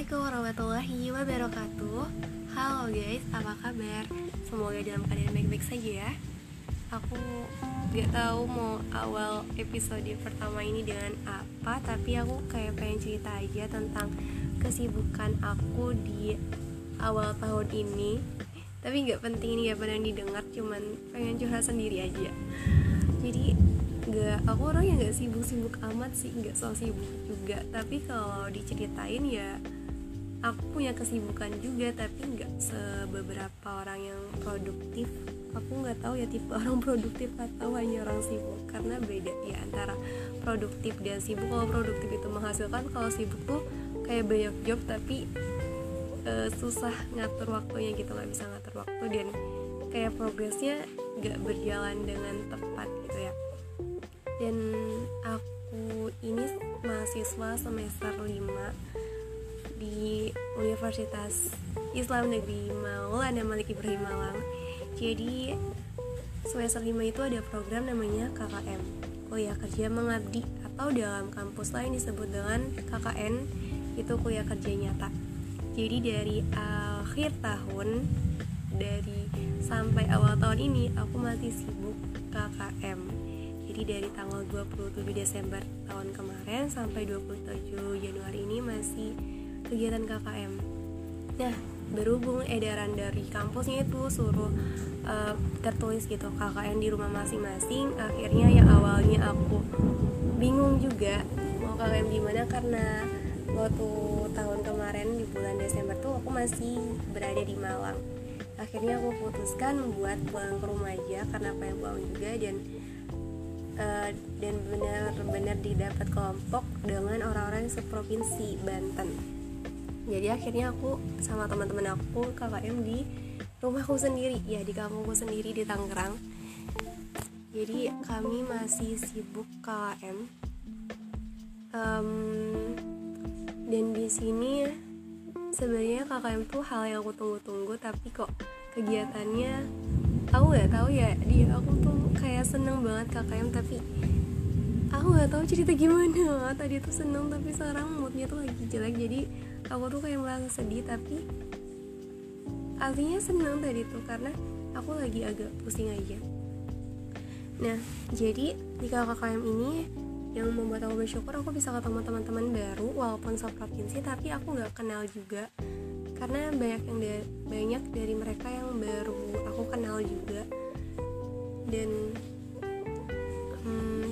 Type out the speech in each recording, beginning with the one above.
Assalamualaikum warahmatullahi wabarakatuh. Halo guys, apa kabar? Semoga dalam keadaan baik-baik saja ya. Aku gak tahu mau awal episode pertama ini dengan apa Tapi aku kayak pengen cerita aja tentang kesibukan aku di awal tahun ini. Tapi gak penting ini gak pernah didengar Cuman pengen curhat sendiri aja. Jadi gak aku orang yang gak sibuk-sibuk amat sih gak so sibuk juga. Tapi kalau diceritain ya aku punya kesibukan juga tapi nggak sebeberapa orang yang produktif. Aku nggak tahu ya tipe orang produktif atau hanya orang sibuk karena beda ya antara produktif dan sibuk. Kalau produktif itu menghasilkan kalau sibuk tuh kayak banyak job tapi uh, susah ngatur waktunya gitu nggak bisa ngatur waktu dan kayak progresnya nggak berjalan dengan tepat gitu ya. Dan aku ini mahasiswa semester 5 di Universitas Islam Negeri Maulana Malik Ibrahim Malang. Jadi semester 5 itu ada program namanya KKM kuliah kerja mengabdi atau dalam kampus lain disebut dengan KKN itu kuliah kerja nyata. Jadi dari akhir tahun dari sampai awal tahun ini aku masih sibuk KKM jadi dari tanggal 27 Desember tahun kemarin sampai 27 Januari ini masih kegiatan KKM nah berhubung edaran dari kampusnya itu suruh uh, tertulis gitu KKN di rumah masing-masing akhirnya yang awalnya aku bingung juga mau KKM di mana karena waktu tahun kemarin di bulan Desember tuh aku masih berada di Malang. Akhirnya aku putuskan buat pulang ke rumah aja karena pengen pulang juga dan uh, dan benar-benar didapat kelompok dengan orang-orang seprovinsi Banten jadi akhirnya aku sama teman-teman aku KKM di rumahku sendiri. Ya di kampungku sendiri di Tangerang. Jadi kami masih sibuk KKM um, dan di sini sebenarnya KKM tuh hal yang aku tunggu-tunggu tapi kok kegiatannya aku nggak? Tahu ya dia aku tuh kayak seneng banget KKM tapi aku nggak tahu cerita gimana. Tadi tuh seneng tapi sekarang moodnya tuh lagi jelek. Jadi aku tuh kayak merasa sedih tapi artinya seneng tadi tuh karena aku lagi agak pusing aja. Nah jadi di KKM ini yang membuat aku bersyukur aku bisa ketemu teman-teman baru walaupun seprovinsi tapi aku nggak kenal juga. Karena banyak yang da banyak dari mereka yang baru aku kenal juga. Dan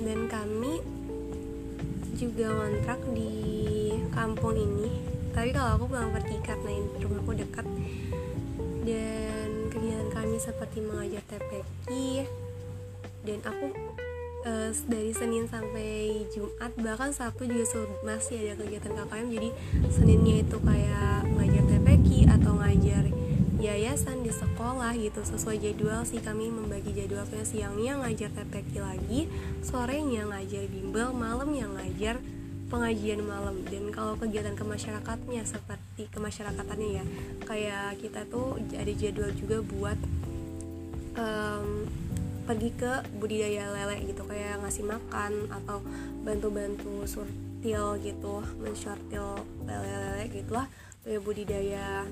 dan kami juga ngontrak di kampung ini. Tapi kalau aku pulang pergi karena rumahku dekat. Dan kegiatan kami seperti mengajar TPQ dan aku uh, dari Senin sampai Jumat bahkan Sabtu juga masih ada kegiatan KKM jadi Seninnya itu kayak ngajar TPQ atau ngajar yayasan di sekolah gitu. Sesuai jadwal sih kami membagi jadwalnya siangnya ngajar TPQ lagi sorenya ngajar bimbel malam yang ngajar pengajian malam. Dan kalau kegiatan kemasyarakatnya seperti kemasyarakatannya ya kayak kita tuh ada jadwal juga buat um, pergi ke budidaya lele gitu kayak ngasih makan atau bantu-bantu surtil gitu mensortil lele-lele gitulah budidaya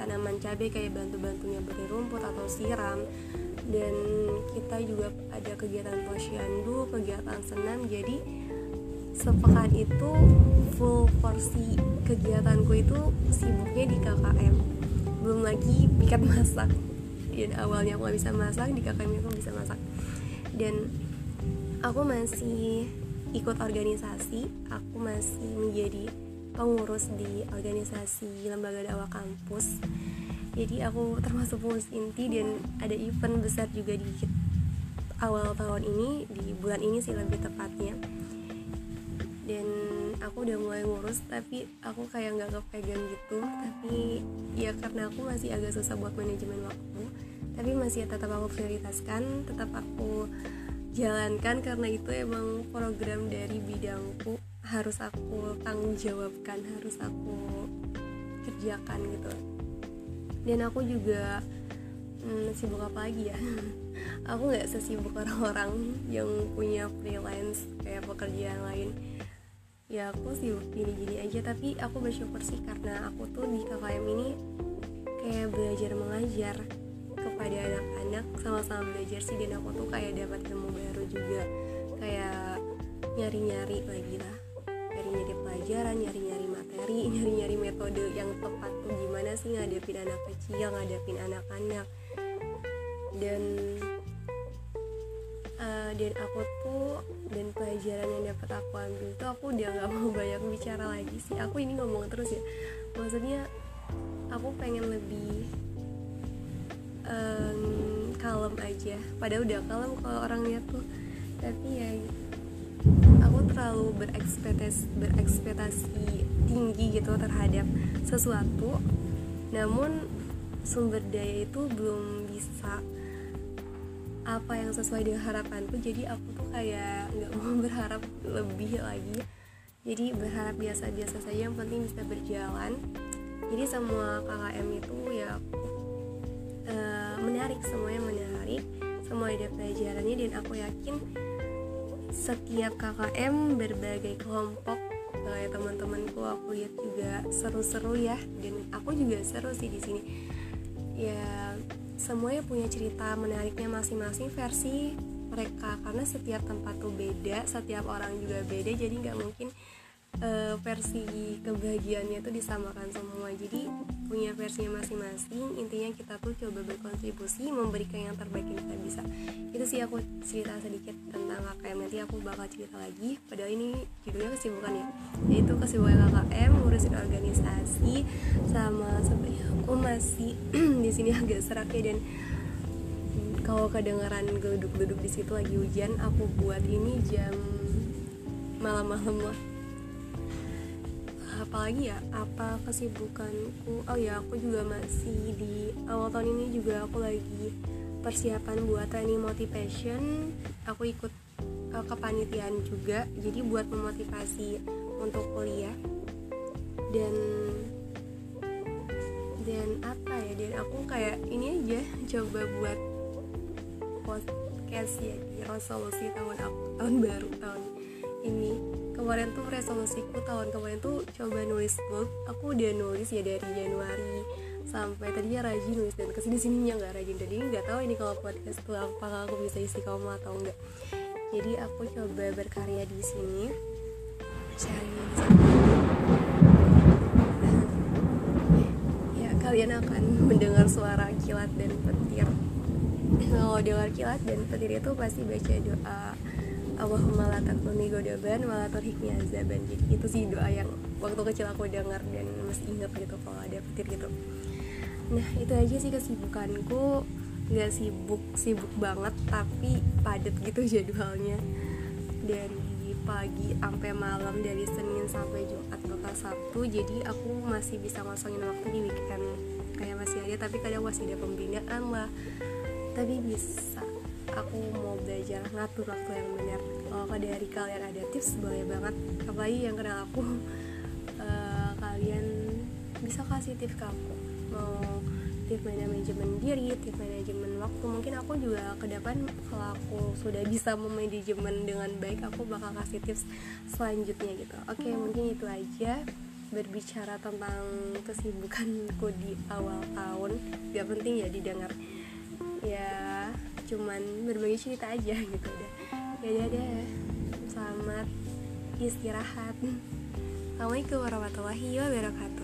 tanaman cabai kayak bantu-bantunya beri rumput atau siram. Dan kita juga ada kegiatan posyandu kegiatan senam. Jadi sepekan itu full porsi kegiatanku itu sibuknya di KKM belum lagi piket masak. Dan awalnya aku gak bisa masak di KKM aku bisa masak. Dan aku masih ikut organisasi. Aku masih menjadi pengurus di organisasi lembaga dakwah kampus. Jadi aku termasuk pengurus inti dan ada event besar juga di awal tahun ini di bulan ini sih lebih tepatnya. Dan aku udah mulai ngurus tapi aku kayak nggak kepegang gitu. Tapi ya karena aku masih agak susah buat manajemen waktu tapi masih tetap aku prioritaskan tetap aku jalankan karena itu emang program dari bidangku harus aku tanggung jawabkan harus aku kerjakan gitu. Dan aku juga hmm, sibuk apa lagi ya? Aku nggak sesibuk orang-orang yang punya freelance kayak pekerjaan lain. Ya aku sibuk gini-gini aja tapi aku bersyukur sih karena aku tuh di KKM ini kayak belajar mengajar kepada anak-anak sama-sama belajar sih dan aku tuh kayak dapat ilmu baru juga kayak nyari-nyari lagi lah nyari-nyari pelajaran nyari-nyari materi nyari-nyari metode yang tepat. Tuh gimana sih ngadepin anak kecil ngadepin anak-anak? Dan uh, dan aku tuh dan pelajaran yang dapat aku ambil tuh aku udah nggak mau banyak bicara lagi sih. Aku ini ngomong terus ya. Maksudnya aku pengen lebih um, kalem aja. Padahal udah kalem kalau orang lihat tuh. Tapi ya terlalu berekspektasi berekspektasi tinggi gitu terhadap sesuatu. Namun sumber daya itu belum bisa apa yang sesuai dengan harapanku. Jadi aku tuh kayak nggak mau berharap lebih lagi. Jadi berharap biasa-biasa saja yang penting bisa berjalan. Jadi semua KKM itu ya uh, menarik semuanya menarik semua ada pelajarannya dan aku yakin setiap KKM berbagai kelompok kayak teman-temanku aku lihat juga seru-seru ya. Dan aku juga seru sih di sini. Ya semuanya punya cerita menariknya masing-masing versi mereka. Karena setiap tempat tuh beda setiap orang juga beda jadi nggak mungkin uh, versi kebahagiaannya itu disamakan semua. Jadi punya versinya masing-masing intinya kita tuh coba berkontribusi memberikan yang terbaik yang kita bisa. Itu sih aku cerita sedikit tentang KKM nanti aku bakal cerita lagi. Padahal ini judulnya kesibukan ya. Yaitu kesibukan KKM ngurusin organisasi sama sebenarnya aku masih di sini agak serak ya dan kalau kedengaran duduk-duduk di situ lagi hujan aku buat ini jam malam-malam lah apalagi ya apa kesibukanku? Oh ya aku juga masih di awal tahun ini juga aku lagi persiapan buat training motivation. Aku ikut uh, kepanitiaan juga jadi buat memotivasi untuk kuliah. Dan dan apa ya dan aku kayak ini aja coba buat podcast ya di resolusi tahun aku tahun baru tahun ini kemarin tuh resolusiku tahun kemarin tuh coba nulis blog. Aku udah nulis ya dari Januari sampai tadinya rajin nulis dan ke sini sininya nggak rajin. Jadi nggak tahu ini kalau podcast itu apakah aku bisa isi kamu atau enggak jadi aku coba berkarya di sini. Sharing ya kalian akan mendengar suara kilat dan petir. Kalau dengar kilat dan petir itu pasti baca doa Allahumma la taknuni godaban wa la turhikni azaban. Jadi itu sih doa yang waktu kecil aku dengar dan masih ingat gitu kalau ada petir gitu. Nah itu aja sih kesibukanku. Nggak sibuk sibuk banget tapi padat gitu jadwalnya. Dari pagi sampai malam dari Senin sampai Jumat total Sabtu. Jadi aku masih bisa ngosongin waktu di weekend. Kayak masih ada tapi kadang masih ada pembinaan lah. Tapi bisa aku mau belajar ngatur waktu yang benar. Kalau dari kalian ada tips boleh banget. Apalagi yang kenal aku. Uh, kalian bisa kasih tips ke aku. Mau tips manajemen diri tips manajemen waktu. Mungkin aku juga ke depan kalau aku sudah bisa memanajemen dengan baik aku bakal kasih tips selanjutnya gitu. Oke mungkin itu aja. Berbicara tentang kesibukanku di awal tahun. Gak penting ya didengar. Ya cuman berbagi cerita aja gitu deh ya deh selamat istirahat. Assalamualaikum warahmatullahi wabarakatuh